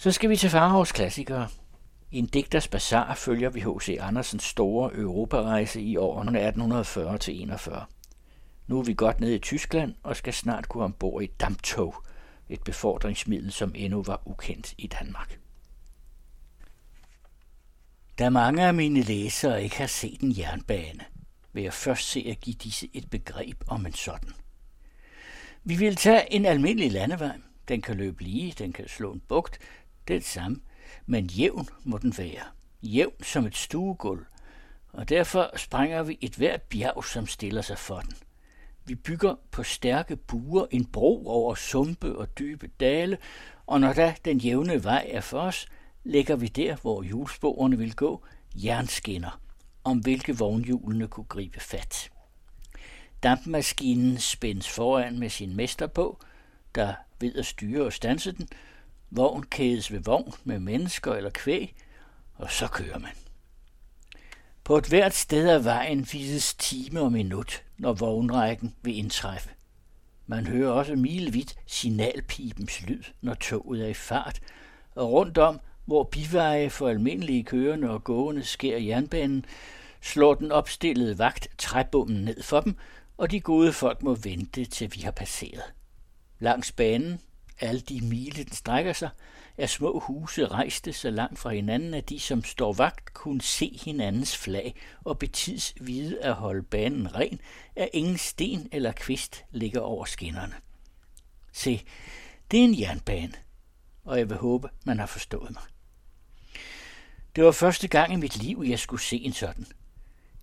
Så skal vi til Farhavs klassikere. I en digters bazar følger vi H.C. Andersens store europarejse i årene 1840-41. Nu er vi godt nede i Tyskland og skal snart gå ombord i et damptog, et befordringsmiddel, som endnu var ukendt i Danmark. Da mange af mine læsere ikke har set en jernbane, vil jeg først se at give disse et begreb om en sådan. Vi vil tage en almindelig landevej. Den kan løbe lige, den kan slå en bugt, det samme, men jævn må den være. Jævn som et stuegulv, og derfor sprænger vi et hvert bjerg, som stiller sig for den. Vi bygger på stærke buer en bro over sumpe og dybe dale, og når da den jævne vej er for os, lægger vi der, hvor hjulsporene vil gå, jernskinner, om hvilke vognhjulene kunne gribe fat. Dampmaskinen spændes foran med sin mester på, der ved at styre og stanse den, Vogn kædes ved vogn med mennesker eller kvæg, og så kører man. På et hvert sted af vejen vises time og minut, når vognrækken vil indtræffe. Man hører også milevidt signalpipens lyd, når toget er i fart, og rundt om, hvor biveje for almindelige kørende og gående sker jernbanen, slår den opstillede vagt træbommen ned for dem, og de gode folk må vente, til vi har passeret. Langs banen alle de mile, den strækker sig, er små huse rejste så langt fra hinanden, at de, som står vagt, kunne se hinandens flag og betids vide at holde banen ren, at ingen sten eller kvist ligger over skinnerne. Se, det er en jernbane, og jeg vil håbe, man har forstået mig. Det var første gang i mit liv, jeg skulle se en sådan.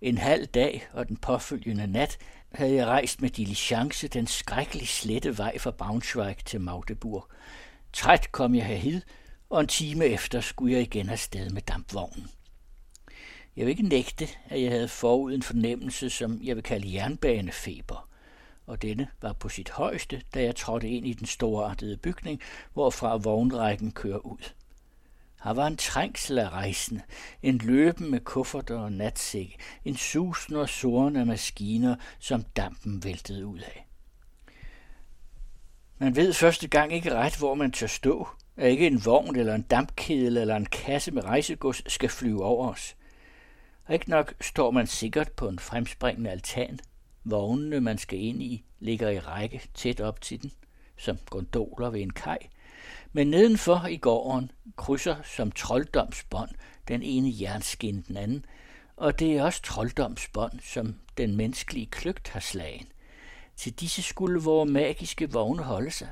En halv dag og den påfølgende nat havde jeg rejst med diligence den skrækkelig slette vej fra Braunschweig til Magdeburg. Træt kom jeg herhid, og en time efter skulle jeg igen afsted med dampvognen. Jeg vil ikke nægte, at jeg havde forud en fornemmelse, som jeg vil kalde jernbanefeber, og denne var på sit højeste, da jeg trådte ind i den storartede bygning, hvorfra vognrækken kører ud. Her var en trængsel af rejsende, en løben med kufferter og natsække, en susen og soren af maskiner, som dampen væltede ud af. Man ved første gang ikke ret, hvor man tør stå, at ikke en vogn eller en dampkedel eller en kasse med rejsegods skal flyve over os. Og ikke nok står man sikkert på en fremspringende altan. Vognene, man skal ind i, ligger i række tæt op til den, som gondoler ved en kaj – men nedenfor i gården krydser som trolddomsbånd den ene jernskin den anden, og det er også trolddomsbånd, som den menneskelige kløgt har slagen. Til disse skulle vores magiske vogne holde sig.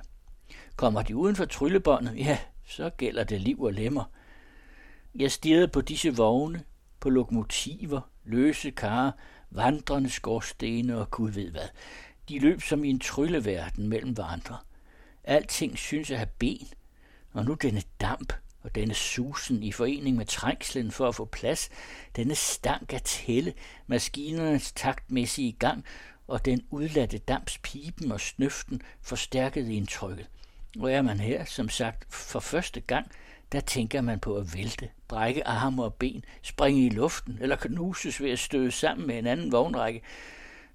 Kommer de uden for tryllebåndet, ja, så gælder det liv og lemmer. Jeg stirrede på disse vogne, på lokomotiver, løse karer, vandrende skorstene og gud ved hvad. De løb som i en trylleverden mellem hverandre. Alting synes at have ben – og nu denne damp og denne susen i forening med trængslen for at få plads, denne stank af tælle, maskinernes taktmæssige gang og den udladte damps pipen og snøften forstærkede indtrykket. Og er man her, som sagt, for første gang, der tænker man på at vælte, brække arme og ben, springe i luften eller knuses ved at støde sammen med en anden vognrække.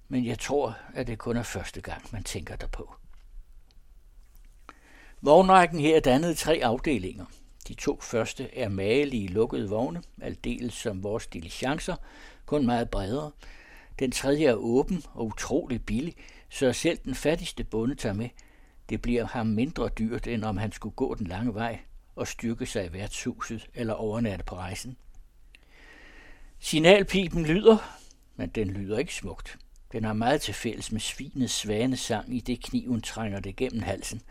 Men jeg tror, at det kun er første gang, man tænker derpå. Vognrækken her dannede tre afdelinger. De to første er magelige lukkede vogne, aldeles som vores diligencer, kun meget bredere. Den tredje er åben og utrolig billig, så selv den fattigste bonde tager med. Det bliver ham mindre dyrt, end om han skulle gå den lange vej og styrke sig i værtshuset eller overnatte på rejsen. Signalpipen lyder, men den lyder ikke smukt. Den har meget til fælles med svinets svanesang i det kniven trænger det gennem halsen.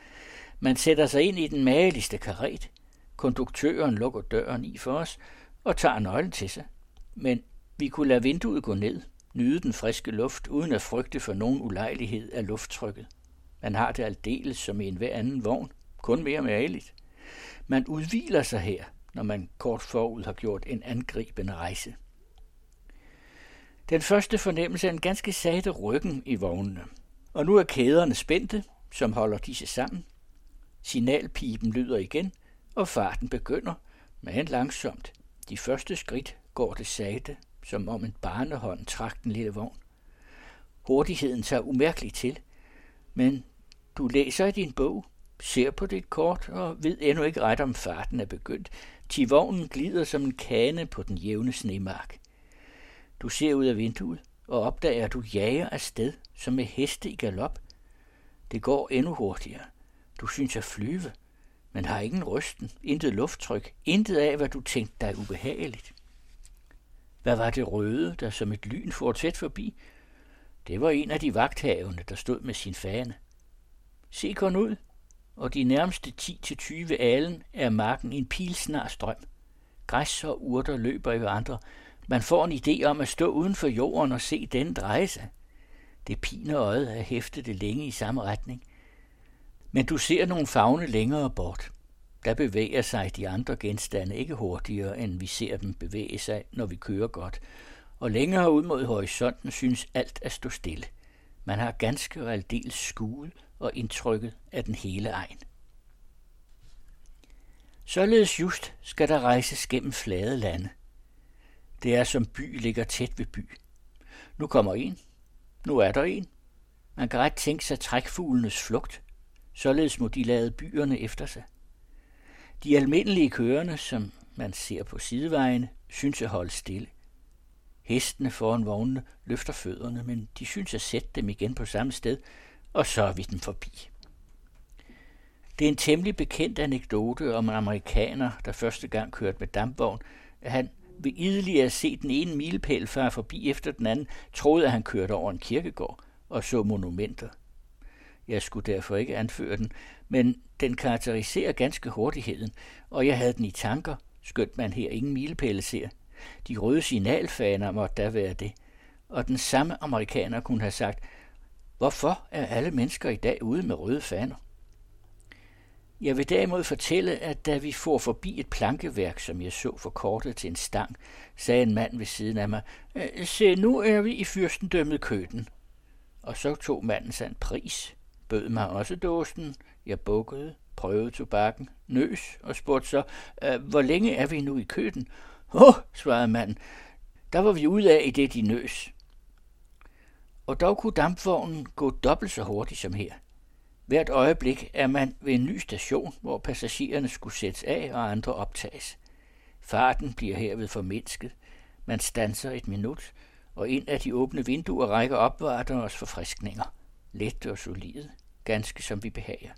Man sætter sig ind i den mageligste karet. Konduktøren lukker døren i for os og tager nøglen til sig. Men vi kunne lade vinduet gå ned, nyde den friske luft, uden at frygte for nogen ulejlighed af lufttrykket. Man har det aldeles som i enhver anden vogn, kun mere mageligt. Man udviler sig her, når man kort forud har gjort en angribende rejse. Den første fornemmelse er en ganske satte ryggen i vognene. Og nu er kæderne spændte, som holder disse sammen, Signalpipen lyder igen, og farten begynder, men langsomt. De første skridt går det sagte, som om en barnehånd trak den lille vogn. Hurtigheden tager umærkeligt til, men du læser i din bog, ser på dit kort og ved endnu ikke ret om farten er begyndt. til vognen glider som en kane på den jævne snemark. Du ser ud af vinduet og opdager, at du jager afsted som med heste i galop. Det går endnu hurtigere. Du synes at flyve, men har ingen rysten, intet lufttryk, intet af, hvad du tænkte dig ubehageligt. Hvad var det røde, der som et lyn for tæt forbi? Det var en af de vagthavende, der stod med sin fane. Se kun ud, og de nærmeste 10-20 alen er marken en pilsnar strøm. Græs og urter løber i andre. Man får en idé om at stå uden for jorden og se den dreje sig. Det piner øjet at hæfte det længe i samme retning. Men du ser nogle fagne længere bort. Der bevæger sig de andre genstande ikke hurtigere, end vi ser dem bevæge sig, når vi kører godt. Og længere ud mod horisonten synes alt at stå stille. Man har ganske og aldeles skuet og indtrykket af den hele egen. Således just skal der rejses gennem flade lande. Det er som by ligger tæt ved by. Nu kommer en. Nu er der en. Man kan ret tænke sig trækfuglenes flugt. Således må de lade byerne efter sig. De almindelige kørende, som man ser på sidevejene, synes at holde stille. Hestene foran vognene løfter fødderne, men de synes at sætte dem igen på samme sted, og så er vi den forbi. Det er en temmelig bekendt anekdote om en amerikaner, der første gang kørte med dampvogn, at han ved idelig at se den ene milepæl far forbi efter den anden, troede, at han kørte over en kirkegård og så monumenter. Jeg skulle derfor ikke anføre den, men den karakteriserer ganske hurtigheden, og jeg havde den i tanker, skønt man her ingen milepæle ser. De røde signalfaner måtte da være det, og den samme amerikaner kunne have sagt, hvorfor er alle mennesker i dag ude med røde faner? Jeg vil derimod fortælle, at da vi får forbi et plankeværk, som jeg så forkortet til en stang, sagde en mand ved siden af mig, øh, se, nu er vi i fyrstendømmet Køden. Og så tog manden sig en pris, bød mig også dåsen, jeg bukkede, prøvede tobakken, nøs og spurgte så, øh, hvor længe er vi nu i køden? Åh, oh, svarede manden, der var vi ud af i det, de nøs. Og dog kunne dampvognen gå dobbelt så hurtigt som her – Hvert øjeblik er man ved en ny station, hvor passagererne skulle sættes af og andre optages. Farten bliver herved formindsket. Man stanser et minut, og ind af de åbne vinduer rækker opvarter os forfriskninger. Lette og solide, ganske som vi behager.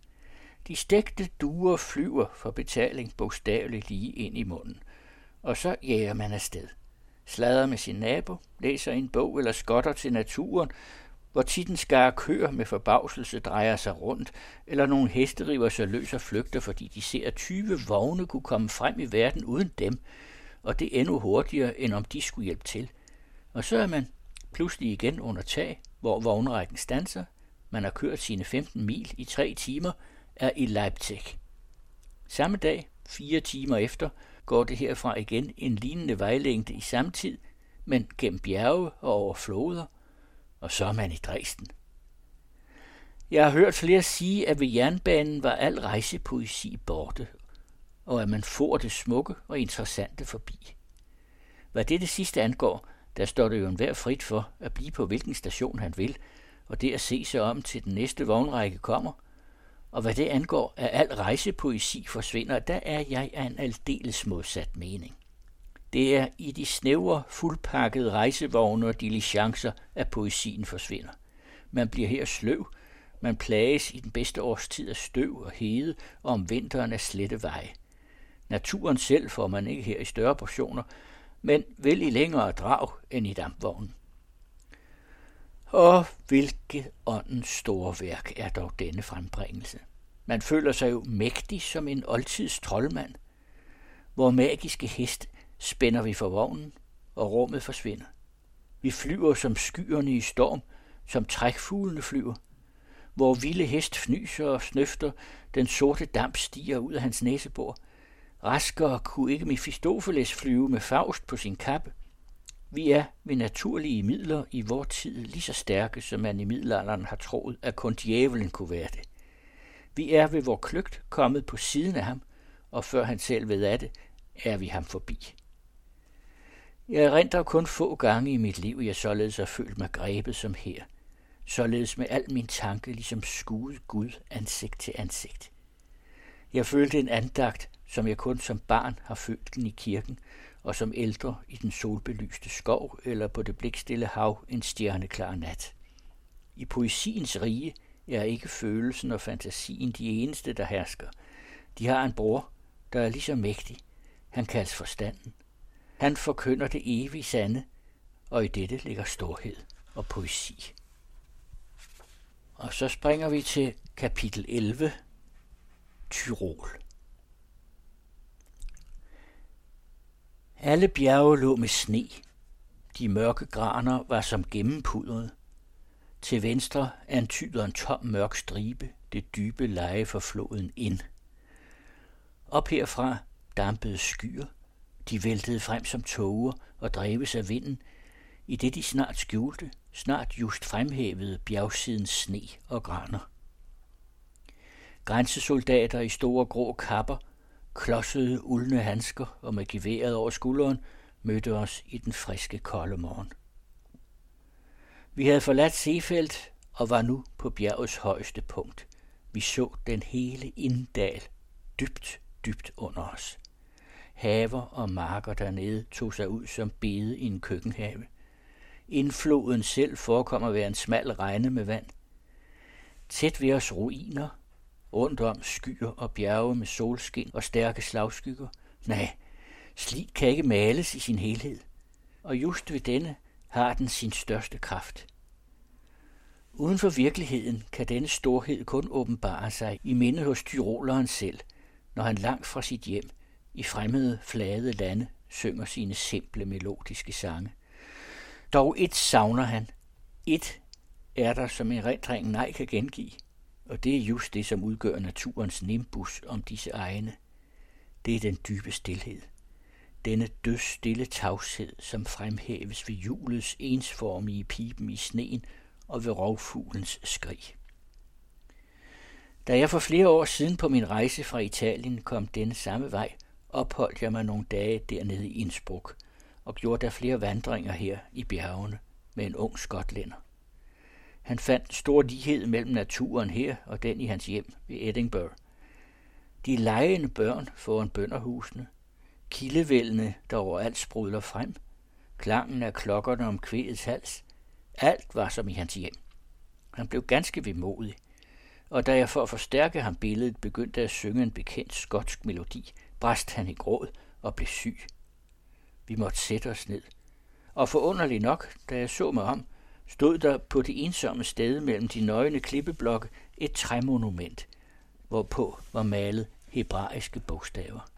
De stegte duer flyver for betaling bogstaveligt lige ind i munden. Og så jager man afsted. Slader med sin nabo, læser en bog eller skotter til naturen, hvor tit en skare køer med forbavselse drejer sig rundt, eller nogle heste river sig løs og flygter, fordi de ser, at 20 vogne kunne komme frem i verden uden dem, og det endnu hurtigere, end om de skulle hjælpe til. Og så er man pludselig igen under tag, hvor vognrækken stanser. Man har kørt sine 15 mil i tre timer, er i Leipzig. Samme dag, fire timer efter, går det herfra igen en lignende vejlængde i samtid, men gennem bjerge og over floder – og så er man i Dresden. Jeg har hørt flere sige, at ved jernbanen var al rejsepoesi borte, og at man får det smukke og interessante forbi. Hvad det det sidste angår, der står det jo enhver frit for at blive på hvilken station han vil, og det at se sig om til den næste vognrække kommer. Og hvad det angår, at al rejsepoesi forsvinder, der er jeg af en aldeles modsat mening. Det er i de snævre, fuldpakkede rejsevogne og diligencer, at poesien forsvinder. Man bliver her sløv, man plages i den bedste årstid af støv og hede, og om vinteren af slette veje. Naturen selv får man ikke her i større portioner, men vel i længere drag end i dampvognen. Og hvilket åndens store værk er dog denne frembringelse. Man føler sig jo mægtig som en oldtids troldmand, hvor magiske hest spænder vi for vognen, og rummet forsvinder. Vi flyver som skyerne i storm, som trækfuglene flyver. Hvor vilde hest fnyser og snøfter, den sorte damp stiger ud af hans næsebor. Raskere kunne ikke Mephistopheles flyve med Faust på sin kappe. Vi er ved naturlige midler i vor tid lige så stærke, som man i middelalderen har troet, at kun djævelen kunne være det. Vi er ved vor kløgt kommet på siden af ham, og før han selv ved af det, er vi ham forbi. Jeg erindrer kun få gange i mit liv, jeg således har følt mig grebet som her. Således med al min tanke ligesom skuet Gud ansigt til ansigt. Jeg følte en andagt, som jeg kun som barn har følt den i kirken, og som ældre i den solbelyste skov eller på det blikstille hav en stjerneklar nat. I poesiens rige er ikke følelsen og fantasien de eneste, der hersker. De har en bror, der er lige så mægtig. Han kaldes forstanden. Han forkynder det evige sande, og i dette ligger storhed og poesi. Og så springer vi til kapitel 11, Tyrol. Alle bjerge lå med sne. De mørke graner var som gennempudret. Til venstre antyder en tom mørk stribe det dybe leje for floden ind. Op herfra dampede skyer. De væltede frem som tåger og dreves af vinden, i det de snart skjulte, snart just fremhævede bjergsidens sne og graner. Grænsesoldater i store grå kapper, klodsede uldne handsker og med geværet over skulderen, mødte os i den friske kolde morgen. Vi havde forladt Sefeldt og var nu på bjergets højeste punkt. Vi så den hele inddal dybt, dybt under os. Haver og marker dernede tog sig ud som bede i en køkkenhave. Indfloden selv forekommer at være en smal regne med vand. Tæt ved os ruiner, rundt om skyer og bjerge med solskin og stærke slagskygger. Nej, slit kan ikke males i sin helhed. Og just ved denne har den sin største kraft. Uden for virkeligheden kan denne storhed kun åbenbare sig i mindet hos tyroleren selv, når han langt fra sit hjem i fremmede, flade lande synger sine simple melodiske sange. Dog et savner han. Et er der, som en rendring nej kan gengive, og det er just det, som udgør naturens nimbus om disse egne. Det er den dybe stillhed. Denne dødsstille tavshed, som fremhæves ved julets ensformige pipen i sneen og ved rovfuglens skrig. Da jeg for flere år siden på min rejse fra Italien kom denne samme vej, opholdt jeg mig nogle dage dernede i Innsbruck og gjorde der flere vandringer her i bjergene med en ung skotlænder. Han fandt stor lighed mellem naturen her og den i hans hjem ved Edinburgh. De lejende børn foran bønderhusene, kildevældene, der overalt sprudler frem, klangen af klokkerne om kvædets hals, alt var som i hans hjem. Han blev ganske vemodig, og da jeg for at forstærke ham billedet begyndte at synge en bekendt skotsk melodi, brast han i gråd og blev syg. Vi måtte sætte os ned. Og forunderligt nok, da jeg så mig om, stod der på det ensomme sted mellem de nøgne klippeblokke et træmonument, hvorpå var malet hebraiske bogstaver.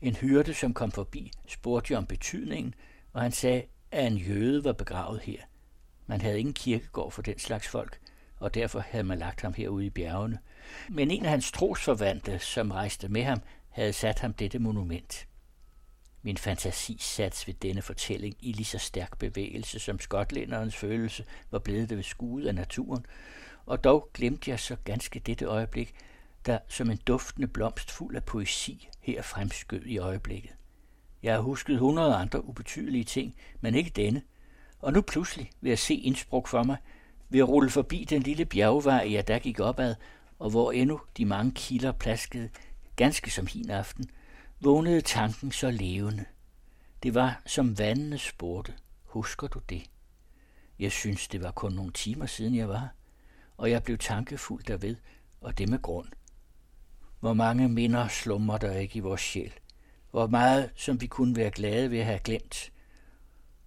En hyrde, som kom forbi, spurgte om betydningen, og han sagde, at en jøde var begravet her. Man havde ingen kirkegård for den slags folk, og derfor havde man lagt ham herude i bjergene. Men en af hans trosforvandte, som rejste med ham, havde sat ham dette monument. Min fantasi sats ved denne fortælling i lige så stærk bevægelse, som skotlænderens følelse var blevet det ved skuet af naturen, og dog glemte jeg så ganske dette øjeblik, der som en duftende blomst fuld af poesi her fremskød i øjeblikket. Jeg har husket hundrede andre ubetydelige ting, men ikke denne, og nu pludselig vil jeg se Innsbruck for mig, ved at rulle forbi den lille bjergvej, jeg der gik opad, og hvor endnu de mange kilder plaskede, ganske som hin aften, vågnede tanken så levende. Det var som vandene spurgte. Husker du det? Jeg synes, det var kun nogle timer siden jeg var, og jeg blev tankefuld derved, og det med grund. Hvor mange minder slummer der ikke i vores sjæl. Hvor meget, som vi kunne være glade ved at have glemt.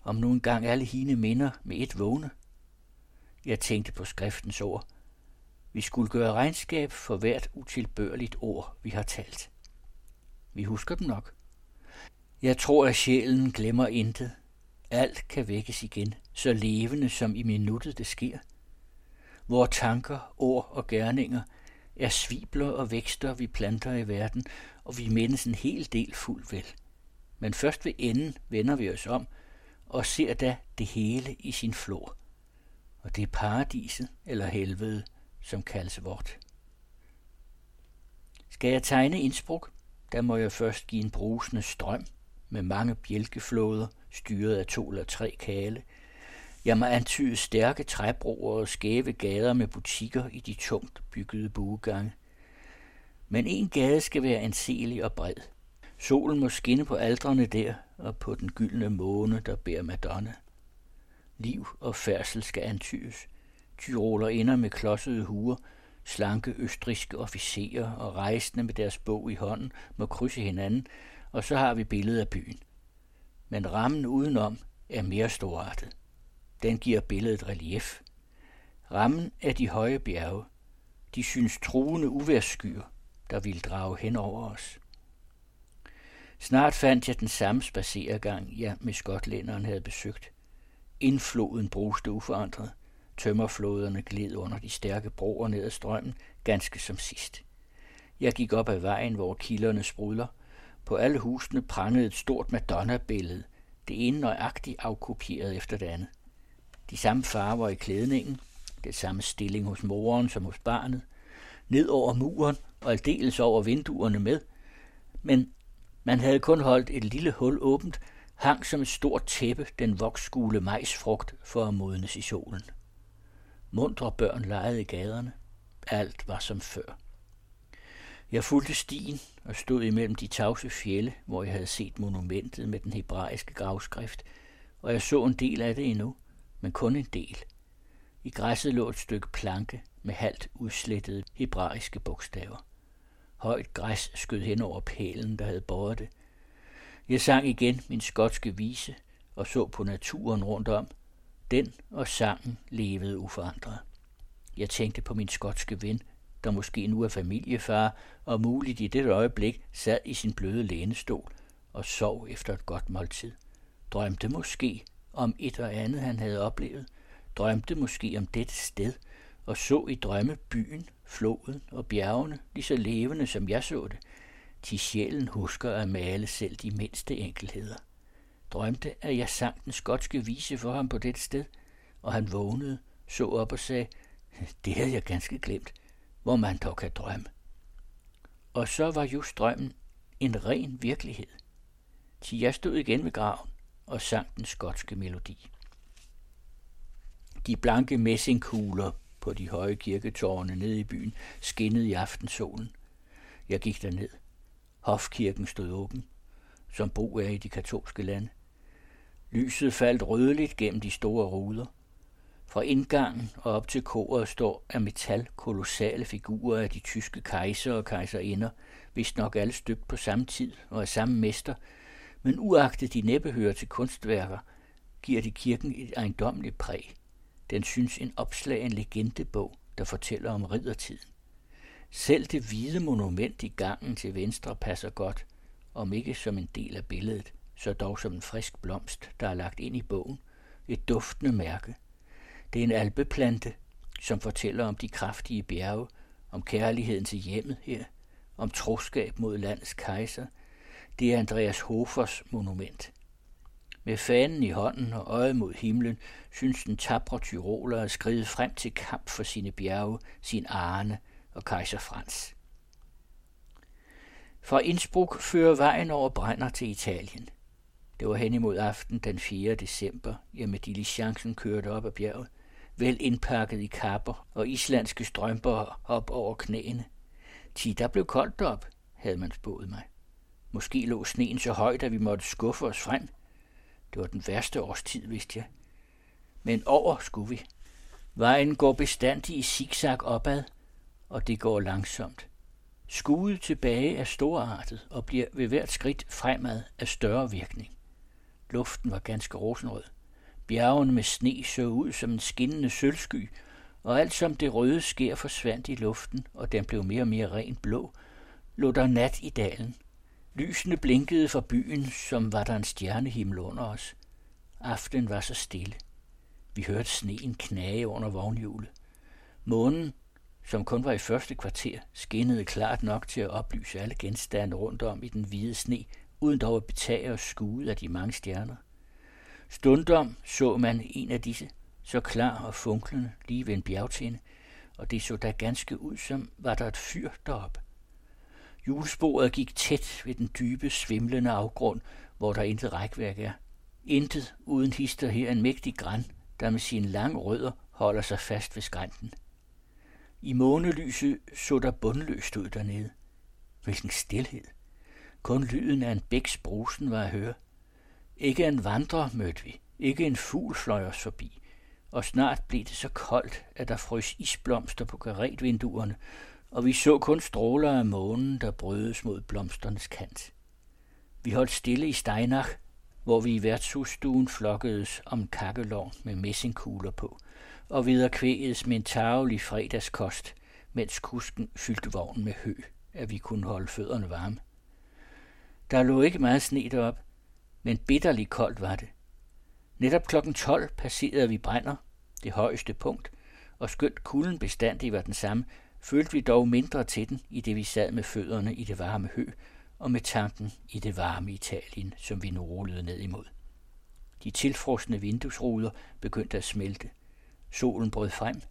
Om nu engang alle hine minder med et vågne. Jeg tænkte på skriftens ord. Vi skulle gøre regnskab for hvert utilbørligt ord, vi har talt. Vi husker dem nok. Jeg tror, at sjælen glemmer intet. Alt kan vækkes igen, så levende som i minuttet det sker. Vore tanker, ord og gerninger er svibler og vækster, vi planter i verden, og vi mindes en hel del fuld vel. Men først ved enden vender vi os om og ser da det hele i sin flor. Og det er paradiset eller helvede, som kaldes vort. Skal jeg tegne Innsbruck? Der må jeg først give en brusende strøm med mange bjælkeflåder, styret af to eller tre kale. Jeg må antyde stærke træbroer og skæve gader med butikker i de tungt byggede buegange. Men en gade skal være anselig og bred. Solen må skinne på aldrene der og på den gyldne måne, der bærer Madonna. Liv og færdsel skal antydes. Tyroler ender med klodsede huer, slanke østriske officerer og rejsende med deres bog i hånden må krydse hinanden, og så har vi billedet af byen. Men rammen udenom er mere storartet. Den giver billedet relief. Rammen er de høje bjerge. De synes truende uværsskyer, der vil drage hen over os. Snart fandt jeg den samme spaceregang, jeg med skotlænderen havde besøgt. Indfloden bruste uforandret. Tømmerfloderne gled under de stærke broer ned ad strømmen, ganske som sidst. Jeg gik op ad vejen, hvor kilderne sprudler. På alle husene prangede et stort Madonna-billede, det ene nøjagtigt afkopieret efter det andet. De samme farver i klædningen, det samme stilling hos moren som hos barnet, ned over muren og aldeles over vinduerne med. Men man havde kun holdt et lille hul åbent, hang som et stort tæppe den voksgule majsfrugt for at modnes i solen. Mundre børn legede i gaderne. Alt var som før. Jeg fulgte stien og stod imellem de tavse fjelle, hvor jeg havde set monumentet med den hebraiske gravskrift, og jeg så en del af det endnu, men kun en del. I græsset lå et stykke planke med halvt udslettede hebraiske bogstaver. Højt græs skød hen over pælen, der havde båret det. Jeg sang igen min skotske vise og så på naturen rundt om. Den og sangen levede uforandret. Jeg tænkte på min skotske ven, der måske nu er familiefar, og muligt i det øjeblik sad i sin bløde lænestol og sov efter et godt måltid. Drømte måske om et og andet, han havde oplevet. Drømte måske om dette sted, og så i drømme byen, floden og bjergene lige så levende, som jeg så det. Til sjælen husker at male selv de mindste enkelheder. Drømte, at jeg sang den skotske vise for ham på det sted, og han vågnede, så op og sagde, det havde jeg ganske glemt hvor man dog kan drømme. Og så var just drømmen en ren virkelighed. Til jeg stod igen ved graven og sang den skotske melodi. De blanke messingkugler på de høje kirketårne nede i byen skinnede i aftensolen. Jeg gik derned. Hofkirken stod åben, som brug er i de katolske lande. Lyset faldt rødligt gennem de store ruder. Fra indgangen og op til koret står af metal kolossale figurer af de tyske kejser og kejserinder, vist nok alle støbt på samme tid og af samme mester, men uagtet de næppe hører til kunstværker, giver de kirken et ejendomligt præg. Den synes en opslagen legendebog, der fortæller om riddertiden. Selv det hvide monument i gangen til venstre passer godt, om ikke som en del af billedet, så dog som en frisk blomst, der er lagt ind i bogen, et duftende mærke – det er en alpeplante, som fortæller om de kraftige bjerge, om kærligheden til hjemmet her, om troskab mod landets kejser. Det er Andreas Hofers monument. Med fanen i hånden og øjet mod himlen, synes den tabre tyroler at skride frem til kamp for sine bjerge, sin Arne og kejser Frans. Fra Innsbruck fører vejen over Brænder til Italien. Det var hen imod aften den 4. december, jeg med diligencen kørte op ad bjerget vel indpakket i kapper og islandske strømper op over knæene. Ti, der blev koldt op, havde man spået mig. Måske lå sneen så højt, at vi måtte skuffe os frem. Det var den værste årstid, vidste jeg. Men over skulle vi. Vejen går bestandig i zigzag opad, og det går langsomt. Skudet tilbage er storartet og bliver ved hvert skridt fremad af større virkning. Luften var ganske rosenrød. Bjergene med sne så ud som en skinnende sølvsky, og alt som det røde skær forsvandt i luften, og den blev mere og mere rent blå, lå der nat i dalen. Lysene blinkede fra byen, som var der en stjernehimmel under os. Aften var så stille. Vi hørte sneen knage under vognhjulet. Månen, som kun var i første kvarter, skinnede klart nok til at oplyse alle genstande rundt om i den hvide sne, uden dog at betage og skue af de mange stjerner. Stundom så man en af disse, så klar og funklende, lige ved en bjergtinde, og det så da ganske ud, som var der et fyr derop. Julesporet gik tæt ved den dybe, svimlende afgrund, hvor der intet rækværk er. Intet uden hister her en mægtig græn, der med sine lange rødder holder sig fast ved skrænten. I månelyset så der bundløst ud dernede. Hvilken stillhed. Kun lyden af en bæks brusen var at høre. Ikke en vandrer mødte vi. Ikke en fugl fløj os forbi. Og snart blev det så koldt, at der frøs isblomster på karetvinduerne, og vi så kun stråler af månen, der brødes mod blomsternes kant. Vi holdt stille i Steinach, hvor vi i værtshusstuen flokkedes om kakkelovn med messingkugler på, og kvægedes med en tavlig fredagskost, mens kusken fyldte vognen med hø, at vi kunne holde fødderne varme. Der lå ikke meget sne derop, men bitterligt koldt var det. Netop klokken 12 passerede vi brænder, det højeste punkt, og skønt kulden bestandig var den samme, følte vi dog mindre til den, i det vi sad med fødderne i det varme hø, og med tanken i det varme Italien, som vi nu rullede ned imod. De tilfrosne vinduesruder begyndte at smelte. Solen brød frem.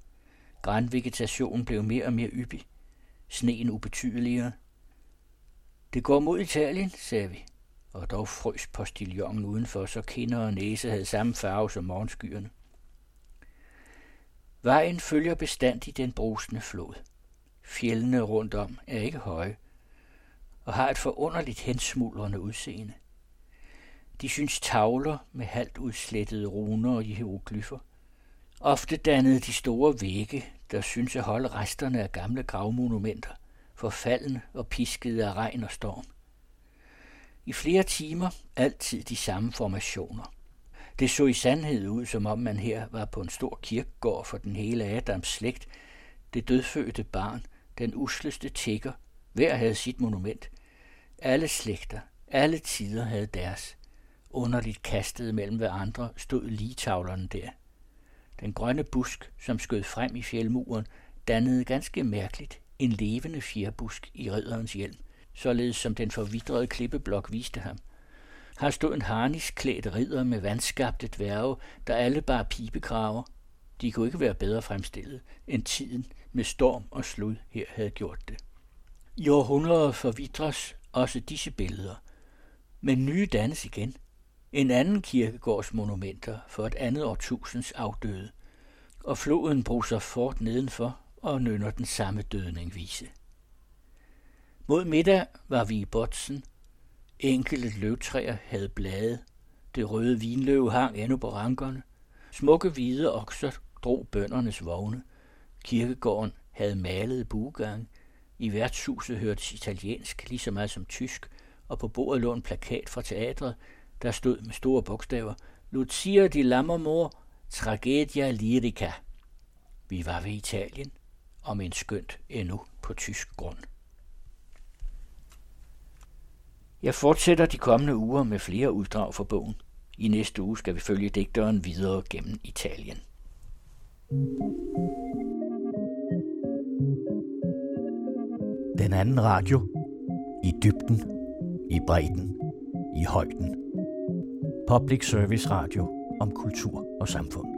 Grænvegetationen blev mere og mere yppig. Sneen ubetydeligere. Det går mod Italien, sagde vi, og dog frøs postiljongen udenfor, så kinder og næse havde samme farve som morgenskyerne. Vejen følger bestandig den brusende flod. Fjellene rundt om er ikke høje, og har et forunderligt hensmuldrende udseende. De synes tavler med halvt udslettede runer og hieroglyffer. Ofte dannede de store vægge, der synes at holde resterne af gamle gravmonumenter, forfalden og piskede af regn og storm. I flere timer altid de samme formationer. Det så i sandhed ud, som om man her var på en stor kirkegård for den hele Adams slægt, det dødfødte barn, den usleste tigger, hver havde sit monument. Alle slægter, alle tider havde deres. Underligt kastet mellem hverandre stod ligetavlerne der. Den grønne busk, som skød frem i fjeldmuren, dannede ganske mærkeligt en levende fjerbusk i ridderens hjelm, således som den forvidrede klippeblok viste ham. Her stod en harnisklædt ridder med vandskabte dværge, der alle bar pibekraver. De kunne ikke være bedre fremstillet, end tiden med storm og slud her havde gjort det. I århundreder forvidres også disse billeder, men nye dannes igen. En anden kirkegårds monumenter for et andet årtusinds afdøde, og floden bruser fort nedenfor og nynner den samme dødning vise. Mod middag var vi i Botsen. Enkelte løvtræer havde blade. Det røde vinløv hang endnu på rankerne. Smukke hvide okser drog bøndernes vogne. Kirkegården havde malet buegang. I værtshuset hørtes italiensk lige så meget som tysk, og på bordet lå en plakat fra teatret, der stod med store bogstaver, Lucia di Lammermoor, Tragedia Lyrica. Vi var ved Italien, om en skønt endnu på tysk grund. Jeg fortsætter de kommende uger med flere uddrag fra bogen. I næste uge skal vi følge digteren videre gennem Italien. Den anden radio. I dybden, i bredden, i højden. Public Service Radio om kultur og samfund.